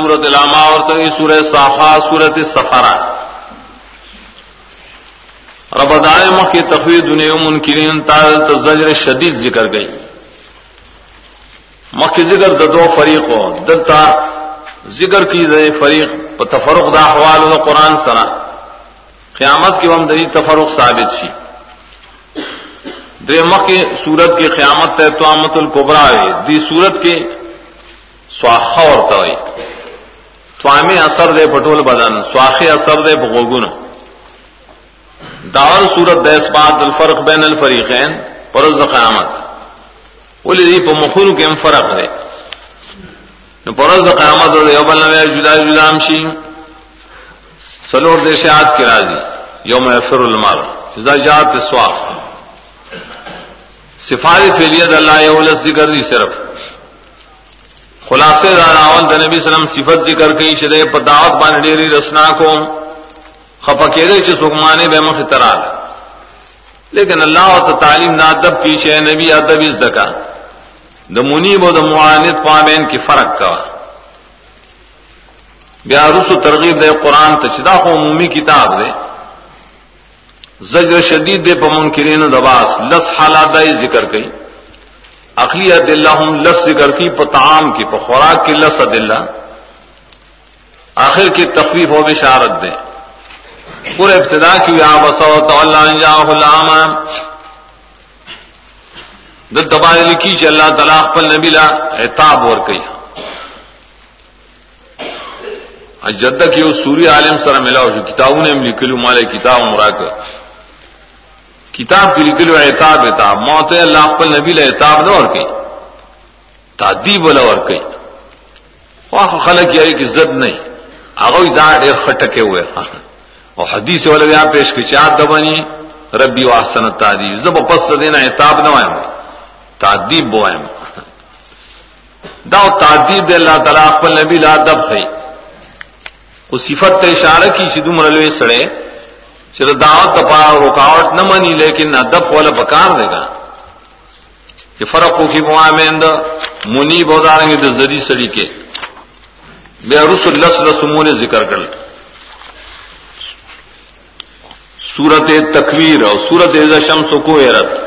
سورت علامہ اور تو سورہ صافا سورت سفارا ربدائے مخ کی تفریح دنیا منکرین تال زجر شدید ذکر گئی۔ مخ کی ذکر ددو فریق ہو دلتا ذکر کی دے فریق تفرق دا احوال دا قرآن سرا۔ قیامت کی وم دری تفرق ثابت سی دے مخ کی سورت کی قیامت ہے تو آمت القبرا ہے دی سورت کے سواخا اور توئی سوامی اثر دے پٹول بدن سواخی اثر دے بغوگن داور سورت دے اسبات الفرق بین الفریقین پرز قیامت۔ بولی دی پا مخون کے فرق دے۔ پرز قیامت دے یو بلنوے جدا جدا امشی سلور دے شہاد کی راضی یوم افر المال۔ جدا جات سواخ۔ سفارت فیلیت اللہ یولس ذکر دی صرف۔ خلاصے دار آول دا نبی سلم صفت ذکر کئی شدے پا دعوت بان ڈیری رسنا کو خپکے دے، چھ سکمانے بے مخ ترال لیکن اللہ و تعلیم نہ ادب کی شے، نبی ادب از دکا دا منیب و دا معاند پامین کی فرق کا۔ بیا رسو ترغیب دے قرآن تچدا کو عمومی کتاب دے۔ زجر شدید دے پا منکرین دباس، لس حالات ذکر کئی اخلی دلہ ہم لس ذکر کی، پتعام کی، پا خوراک کی لس دلہ۔ آخر کی تخفیف و بشارت دے۔ پورے ابتدا کی یا بسو اللہ جاہ العام دبا لکھی چ اللہ تعالی خپل نبی لا عتاب ور کئی اجدہ کی وہ سوری عالم سره ملاو شو کتابوں نے لکھ لکھلو مال کتاب مراک کتاب کی لکھلو عتاب عتاب موت اللہ خپل نبی لا عتاب نہ ور کئی تعذیب ولا ور کئی واخ خلق یې کی عزت نہیں۔ هغه دا ډېر خټکه وې او حدیث ولا بیا پیش کی چا دبنی ربی واحسن التعذیب زب پس دینا عتاب نہ آئے وایم تعذیب بوائم دا تعذیب دے اللہ تعالی خپل نبی لا ادب ہے۔ کو صفت ته کی چې دومره لوی سړی دعوت په رکاوټ نه مني لیکن ادب ولا بکار دیگا چې فرق کو کی موامند منی بودارنګ د زری سړی کې بیا رسول الله صلی الله علیه وسلم ذکر کړل سورت تکویر اور سورت شمس کو ایرت